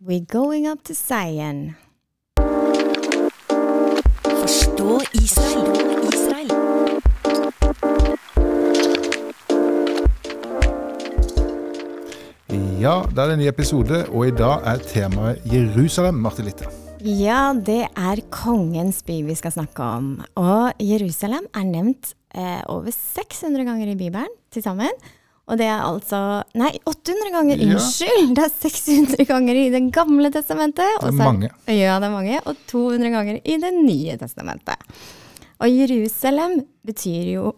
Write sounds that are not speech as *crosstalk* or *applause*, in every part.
We're going up to Zion. Forstå Israel. Israel. Ja, da er det en ny episode, og i dag er temaet Jerusalem, Marte Litte. Ja, det er kongens by vi skal snakke om. Og Jerusalem er nevnt eh, over 600 ganger i Bibelen til sammen. Og det er altså Nei, 800 ganger! Ja. Unnskyld! Det er 600 ganger i Det gamle testamentet. Det er så mange. Ja, det er mange. Og 200 ganger i Det nye testamentet. Og Jerusalem betyr jo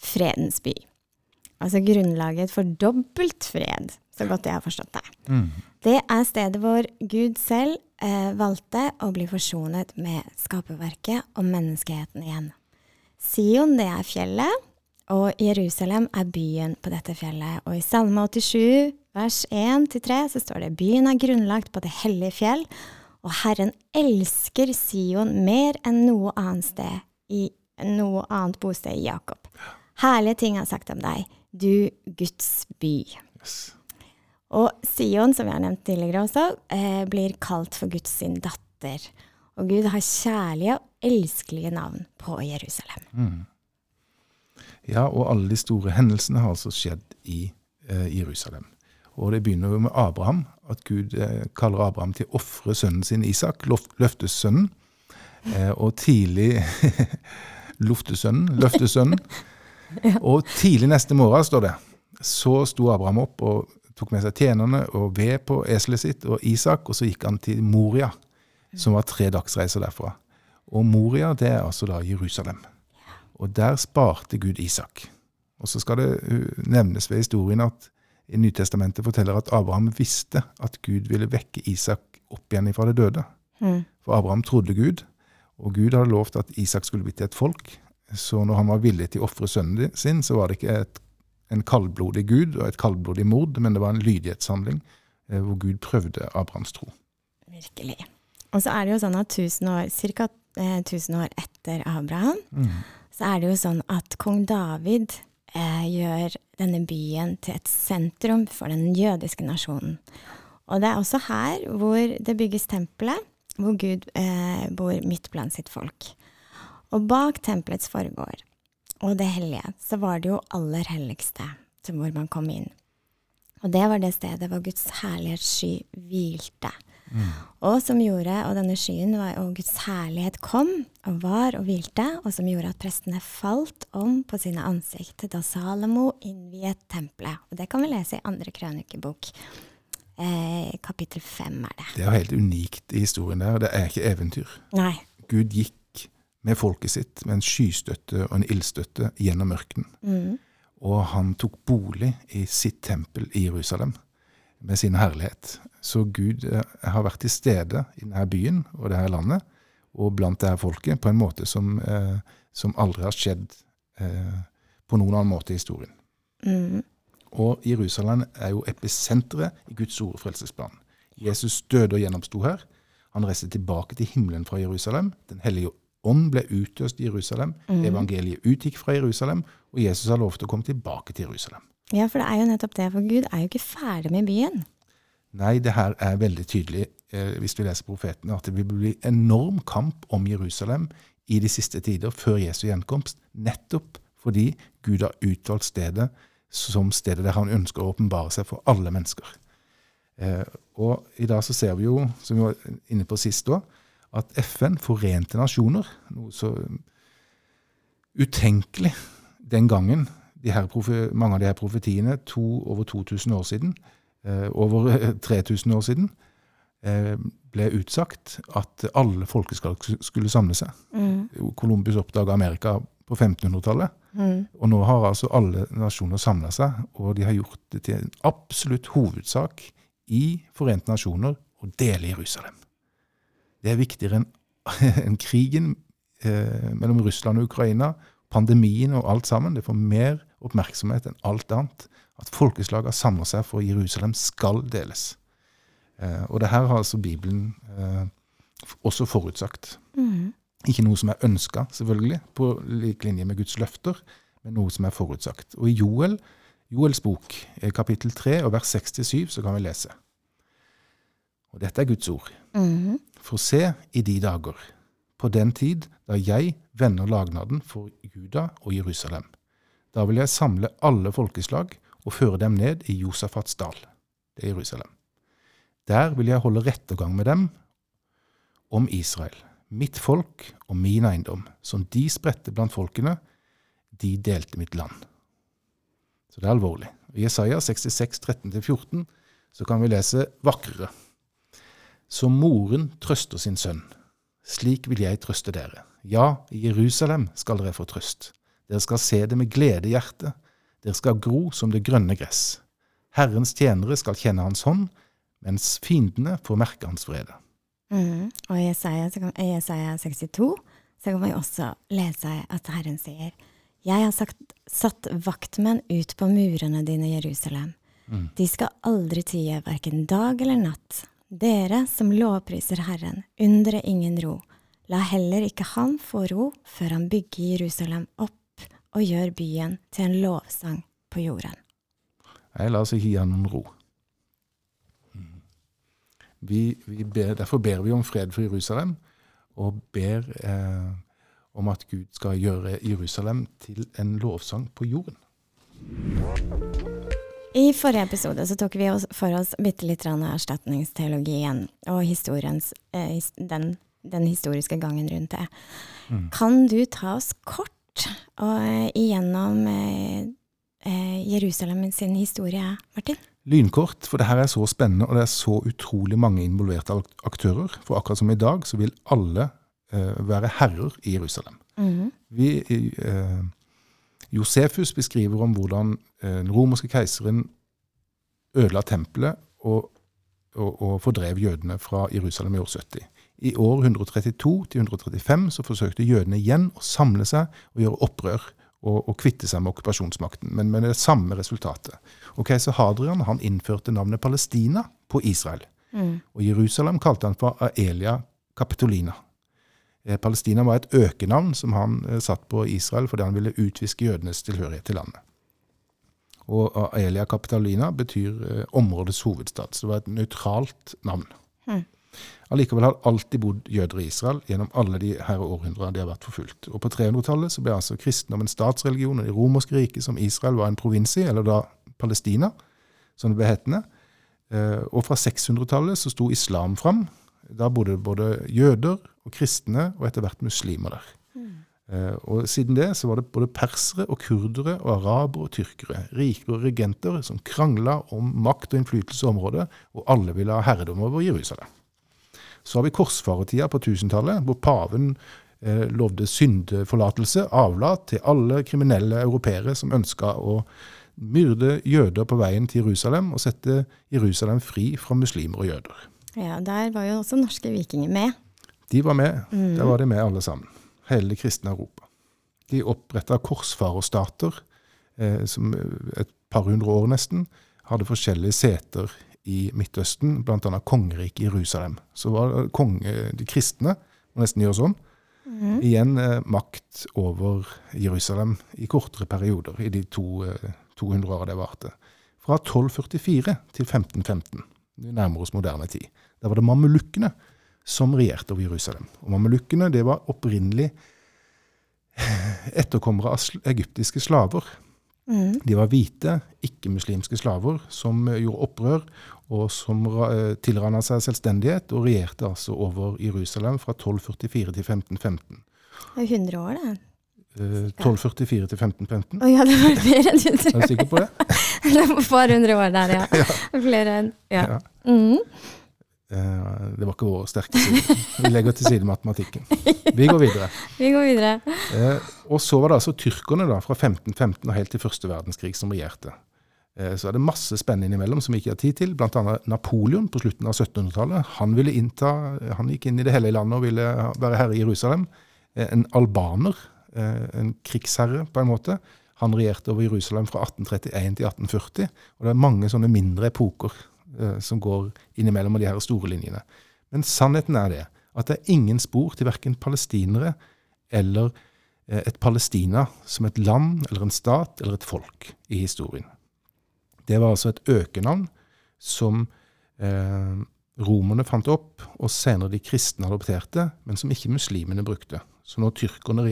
fredens by. Altså grunnlaget for dobbelt fred, så godt jeg har forstått det. Det er stedet hvor Gud selv eh, valgte å bli forsonet med skaperverket og menneskeheten igjen. Sion, det er fjellet, og Jerusalem er byen på dette fjellet. Og i Salme 87, vers 1-3, så står det byen er grunnlagt på det hellige fjell, og Herren elsker Sion mer enn noe annet sted i noe annet bosted i Jakob. Herlige ting har sagt om deg, du Guds by. Og Sion, som vi har nevnt tidligere også, eh, blir kalt for Guds sin datter. Og Gud har kjærlige og elskelige navn på Jerusalem. Ja, og alle de store hendelsene har altså skjedd i eh, Jerusalem. Og det begynner jo med Abraham, at Gud eh, kaller Abraham til å ofre sønnen sin Isak, løftesønnen. Eh, og tidlig *laughs* Luftesønnen, løftesønnen. *laughs* Og tidlig neste morgen, står det, så sto Abraham opp og tok med seg tjenerne og ved på eselet sitt og Isak, og så gikk han til Moria, som var tre dagsreiser derfra. Og Moria, det er altså da Jerusalem. Og der sparte Gud Isak. Og så skal det uh, nevnes ved historien at i Nytestamentet forteller at Abraham visste at Gud ville vekke Isak opp igjen fra det døde. Mm. For Abraham trodde Gud, og Gud hadde lovt at Isak skulle bli til et folk. Så når han var villig til å ofre sønnen sin, så var det ikke et, en kaldblodig Gud og et kaldblodig mord, men det var en lydighetshandling eh, hvor Gud prøvde Abrahams tro. Virkelig. Og så er det jo sånn at ca. Eh, 1000 år etter Abraham, så er det jo sånn at kong David eh, gjør denne byen til et sentrum for den jødiske nasjonen. Og det er også her hvor det bygges tempelet, hvor Gud eh, bor midt blant sitt folk. Og bak tempelets forgård og det hellige, så var det jo aller helligste, til hvor man kom inn. Og det var det stedet hvor Guds herlighetssky hvilte. Og som gjorde, og denne skyen var, og Guds herlighet kom og var og hvilte, og som gjorde at prestene falt om på sine ansikt da Salomo innviet tempelet. Og det kan vi lese i andre krønikebok. Eh, kapittel fem er det. Det er jo helt unikt i historien der. Det er ikke eventyr. Nei. Gud gikk med folket sitt med en skystøtte og en ildstøtte gjennom ørkenen. Mm. Og han tok bolig i sitt tempel i Jerusalem med sin herlighet. Så Gud eh, har vært til stede i denne byen og dette landet og blant dette folket på en måte som, eh, som aldri har skjedd eh, på noen annen måte i historien. Mm. Og Jerusalem er jo episenteret i Guds store frelsesplan. Jesus døde og gjennomsto her. Han reiste tilbake til himmelen fra Jerusalem. Den hellige ånd ble utøst i Jerusalem. Evangeliet utgikk fra Jerusalem, og Jesus har lovt å komme tilbake til Jerusalem. Ja, for det er jo nettopp det, for Gud er jo ikke ferdig med byen. Nei, det her er veldig tydelig eh, hvis du leser profetene, at det vil bli enorm kamp om Jerusalem i de siste tider, før Jesu gjenkomst, nettopp fordi Gud har utvalgt stedet som stedet der han ønsker å åpenbare seg for alle mennesker. Eh, og i dag så ser vi jo, som vi var inne på sist da, at FN, Forente Nasjoner, noe så utenkelig den gangen, her mange av de her profetiene, to, over 2000 år siden, eh, over eh, 3000 år siden, eh, ble utsagt at alle folkeskall skulle samle seg. Columbus oppdaga Amerika på 1500-tallet. Og nå har altså alle nasjoner samla seg, og de har gjort det til en absolutt hovedsak i Forente nasjoner å dele Jerusalem. Det er viktigere enn *laughs* en krigen eh, mellom Russland og Ukraina, pandemien og alt sammen. Det får mer oppmerksomhet enn alt annet. At folkeslaget samler seg for Jerusalem skal deles. Eh, og det her har altså Bibelen eh, også forutsagt. Ikke noe som er ønska, selvfølgelig, på lik linje med Guds løfter, men noe som er forutsagt. Og i Joel, Joels bok, eh, kapittel 3 og vers 6-7, så kan vi lese. Og dette er Guds ord. Mm. For se i de dager, på den tid da jeg vender lagnaden for Juda og Jerusalem. Da vil jeg samle alle folkeslag og føre dem ned i Josafats dal. Det er Jerusalem. Der vil jeg holde rettergang med dem om Israel, mitt folk og min eiendom, som de spredte blant folkene, de delte mitt land. Så det er alvorlig. I Jesaja 66, 13-14 så kan vi lese vakrere. Som moren trøster sin sønn, slik vil jeg trøste dere. Ja, i Jerusalem skal dere få trøst. Dere skal se det med glede i hjertet. Dere skal gro som det grønne gress. Herrens tjenere skal kjenne hans hånd, mens fiendene får merke hans vrede. Mm. Og i Jesaja, i Jesaja 62 så kan man jo også lese at Herren sier Jeg har sagt, satt vaktmenn ut på murene dine, Jerusalem. De skal aldri tie, hverken dag eller natt. Dere som lovpriser Herren, undre ingen ro. La heller ikke han få ro før han bygger Jerusalem opp og gjør byen til en lovsang på jorden. Nei, la oss ikke gi han noen ro. Mm. Vi, vi ber, derfor ber vi om fred for Jerusalem, og ber eh, om at Gud skal gjøre Jerusalem til en lovsang på jorden. I forrige episode så tok vi oss for oss bitte litt av erstatningsteologien og historiens, eh, den, den historiske gangen rundt det. Kan du ta oss kort og, eh, igjennom eh, eh, Jerusalem sin historie, Martin? Lynkort, for det her er så spennende, og det er så utrolig mange involverte aktører. For akkurat som i dag, så vil alle eh, være herrer i Jerusalem. Mm. Vi, eh, Josefus beskriver om hvordan eh, den romerske keiseren ødela tempelet og, og, og fordrev jødene fra Jerusalem i år 70. I år 132 til 135 så forsøkte jødene igjen å samle seg og gjøre opprør og, og kvitte seg med okkupasjonsmakten, men med det samme resultatet. Og Keiser Hadrian han innførte navnet Palestina på Israel. Mm. Og Jerusalem kalte han for Aelia Capitolina. Eh, Palestina var et økenavn som han eh, satt på Israel fordi han ville utviske jødenes tilhørighet til landet. Og Aelia Capitolina betyr eh, områdets hovedstad, så det var et nøytralt navn. Mhm. Allikevel har det alltid bodd jøder i Israel gjennom alle de her århundrene de har vært forfulgt. Og på 300-tallet så ble altså kristendom en statsreligion, og det romerske riket som Israel var en provins i, eller da Palestina, som det ble hetende. Eh, Og fra 600-tallet så sto islam fram. Da bodde både jøder og kristne og etter hvert muslimer der. Eh, Og siden det så var det både persere og kurdere og arabere og tyrkere, rike og regenter, som krangla om makt og innflytelse i området, og alle ville ha herredom over Jerusalem. Så har vi korsfarertida på 1000-tallet, hvor paven eh, lovde syndeforlatelse, avlat til alle kriminelle europeere som ønska å myrde jøder på veien til Jerusalem og sette Jerusalem fri fra muslimer og jøder. Ja, der var jo også norske vikinger med. De var med. Der var de med alle sammen. Hele det kristne Europa. De oppretta korsfarerstater eh, som et par hundre år nesten hadde forskjellige seter i Midtøsten, bl.a. kongeriket Jerusalem. Så var konge, de kristne må nesten gjøre sånn. Igjen eh, makt over Jerusalem i kortere perioder i de to, eh, 200 åra det varte. Fra 1244 til 1515. Vi nærmer oss moderne tid. Da var det mamelukkene som regjerte over Jerusalem. Og mamelukkene det var opprinnelig *sighs* etterkommere av egyptiske slaver. Mm. De var hvite, ikke-muslimske slaver som eh, gjorde opprør, og som ra- tilranna seg selvstendighet, og regjerte altså over Jerusalem fra 1244 til 1515. Det er 100 år, det. Eh, 1244 til 1515. Å ja, det var flere enn 100 Er du sikker på det? *laughs* Det var et par hundre år der, ja. *laughs* ja. Flere enn Ja. Ja. Mhm. Eh, Det var ikke vår sterke side. Vi legger til side matematikken. Vi går videre. *laughs* Vi går videre. Eh, og så var det altså tyrkerne da, fra 1515 og helt til første verdenskrig som regjerte. Eh, så er det masse spennende innimellom som vi ikke har tid til. Blant annet Napoleon på slutten av 1700-tallet. Han ville innta, han gikk inn i det hele landet og ville være herre i Jerusalem. En albaner, en krigsherre på en måte. Han regjerte over Jerusalem fra 1831 til 1840. Og det er mange sånne mindre epoker som går innimellom de her store linjene. Men sannheten er det at det er ingen spor til verken palestinere eller eh, et Palestina som et land eller en stat eller et folk i historien. Det var altså et økenavn som eh, romerne fant opp, og senere de kristne adopterte, men som ikke muslimene brukte. Så når tyrkerne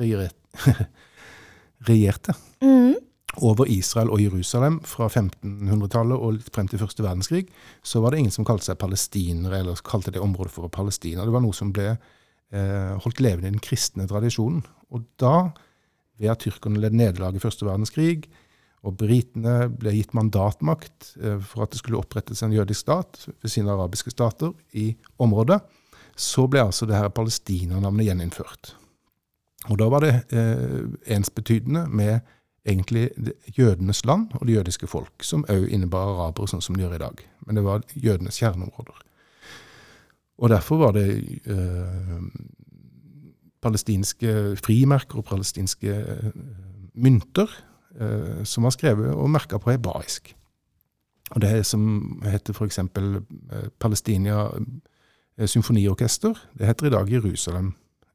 regjerte, *laughs* regjerte Mm. Over Israel og Jerusalem fra 1500-tallet og frem til første verdenskrig, så var det ingen som kalte seg palestinere, eller kalte det området for Palestina. Det var noe som ble eh, holdt levende i den kristne tradisjonen. Og da, ved at tyrkerne led nederlag i første verdenskrig, og britene ble gitt mandatmakt eh, for at det skulle opprettes en jødisk stat ved sine arabiske stater i området, så ble altså det her palestinernavnet gjeninnført. Og da var det eh, ensbetydende med egentlig jødenes land og det jødiske folk, som òg innebar arabere, sånn som de gjør i dag. Men det var jødenes kjerneområder. Og derfor var det eh, palestinske frimerker og palestinske eh, mynter eh, som var skrevet og merka på hebraisk. Og det som heter f.eks. Eh, Palestinia eh, symfoniorkester, det heter i dag Jerusalem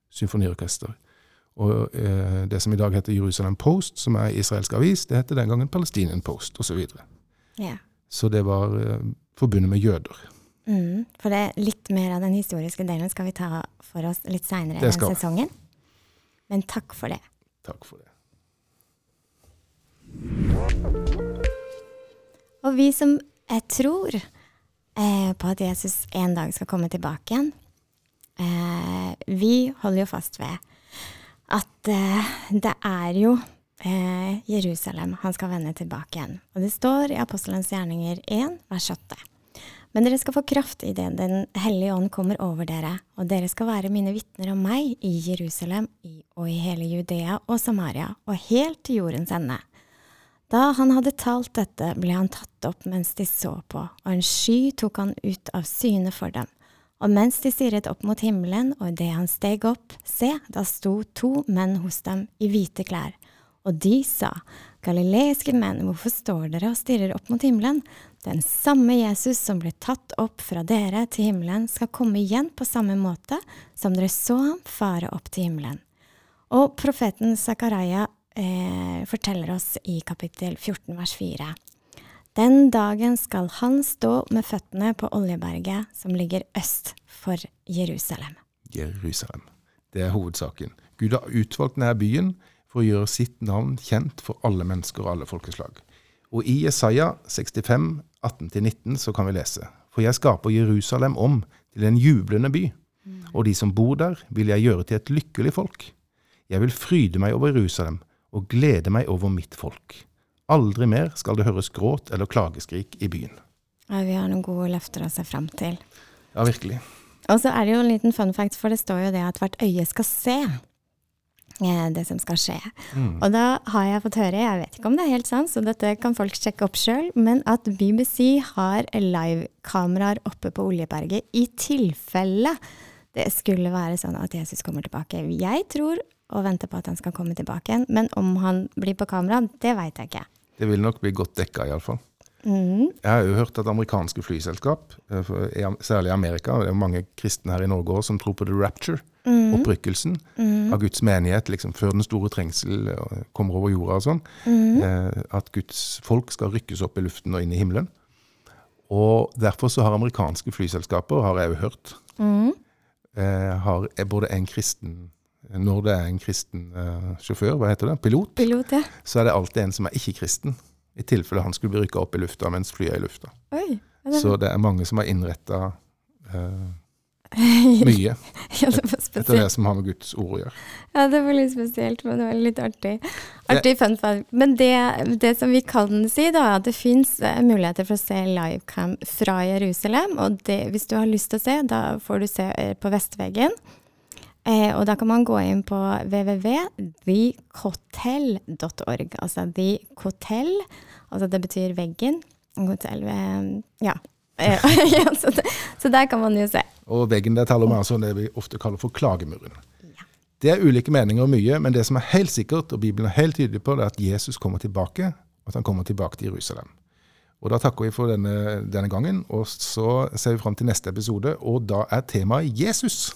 symfoniorkester. Og eh, det som i dag heter Jerusalem Post, som er israelsk avis, det heter den gangen Palestinian Post, osv. Så. Ja. så det var eh, forbundet med jøder. Mm. For det er litt mer av den historiske delen skal vi ta for oss litt seinere i sesongen. Men takk for det. Takk for det. Og vi som eh, tror eh, på at Jesus en dag skal komme tilbake igjen, eh, vi holder jo fast ved at eh, det er jo eh, Jerusalem han skal vende tilbake igjen. Og det står i Apostelens gjerninger 1, vers 8. Men dere skal få kraft i det Den hellige ånd kommer over dere, og dere skal være mine vitner om meg i Jerusalem i, og i hele Judea og Samaria og helt til jordens ende. Da han hadde talt dette, ble han tatt opp mens de så på, og en sky tok han ut av syne for dem. Og mens de stirret opp mot himmelen, og idet han steg opp, se, da sto to menn hos dem i hvite klær. Og de sa, Galileiske menn, hvorfor står dere og stirrer opp mot himmelen? Den samme Jesus som ble tatt opp fra dere til himmelen, skal komme igjen på samme måte som dere så ham fare opp til himmelen. Og profeten Zakaria eh, forteller oss i kapittel 14 vers 4. Den dagen skal han stå med føttene på Oljeberget som ligger øst for Jerusalem. Jerusalem. Det er hovedsaken. Gud har utvalgt denne byen for å gjøre sitt navn kjent for alle mennesker og alle folkeslag. Og i Jesaja 65, 18-19 så kan vi lese For jeg skaper Jerusalem om til en jublende by, og de som bor der vil jeg gjøre til et lykkelig folk. Jeg vil fryde meg over Jerusalem og glede meg over mitt folk. Aldri mer skal det høres gråt eller klageskrik i byen. Ja, vi har noen gode løfter å se fram til. Ja, virkelig. Og så er det jo en liten fun fact, for det står jo det at hvert øye skal se eh, det som skal skje. Og da har jeg fått høre, jeg vet ikke om det er helt sant, så dette kan folk sjekke opp sjøl, men at BBC har livekameraer oppe på Oljeberget i tilfelle det skulle være sånn at Jesus kommer tilbake. Jeg tror og venter på at han skal komme tilbake igjen, men om han blir på kamera, det veit jeg ikke. Det vil nok bli godt dekka, iallfall. Mm. Jeg har jo hørt at amerikanske flyselskap, eh, særlig i Amerika, og det er mange kristne her i Norge også, som tror på the rapture, opprykkelsen av Guds menighet liksom før den store trengsel eh, kommer over jorda og sånn, eh, at Guds folk skal rykkes opp i luften og inn i himmelen. Og derfor så har amerikanske flyselskaper, har jeg jo hørt, Mhm. eh, har er både en kristen når det er en kristen uh, sjåfør, hva heter det, pilot, Pilot, ja. så er det alltid en som er ikke-kristen. I tilfelle han skulle bli rykka opp i lufta mens flyet er i lufta. Oi. er det, Så det er mange som har innretta *laughs* mye ja, det var etter det som har med Guds ord å gjøre. Ja, det var litt spesielt, men det var litt artig. Artig fun fact. Men det, det som vi kan si, da, er at det fins muligheter for å se livecam fra Jerusalem. Og det, hvis du har lyst til å se, da får du se eh, på vestveggen. Eh, og da kan man gå inn på www.thecotel.org. Altså the Cotel. altså det betyr veggen. Hotell, eh, ja. *laughs* Eh, ja så, det, så der kan man jo se. Og veggen der taler vi altså om det vi ofte kaller for klagemuren. Det er ulike meninger om mye, men det som er helt sikkert, og Bibelen er helt tydelig på, det er at Jesus kommer tilbake, og at han kommer tilbake til Jerusalem. Og Da takker vi for denne, denne gangen, og så ser vi fram til neste episode, og da er temaet Jesus.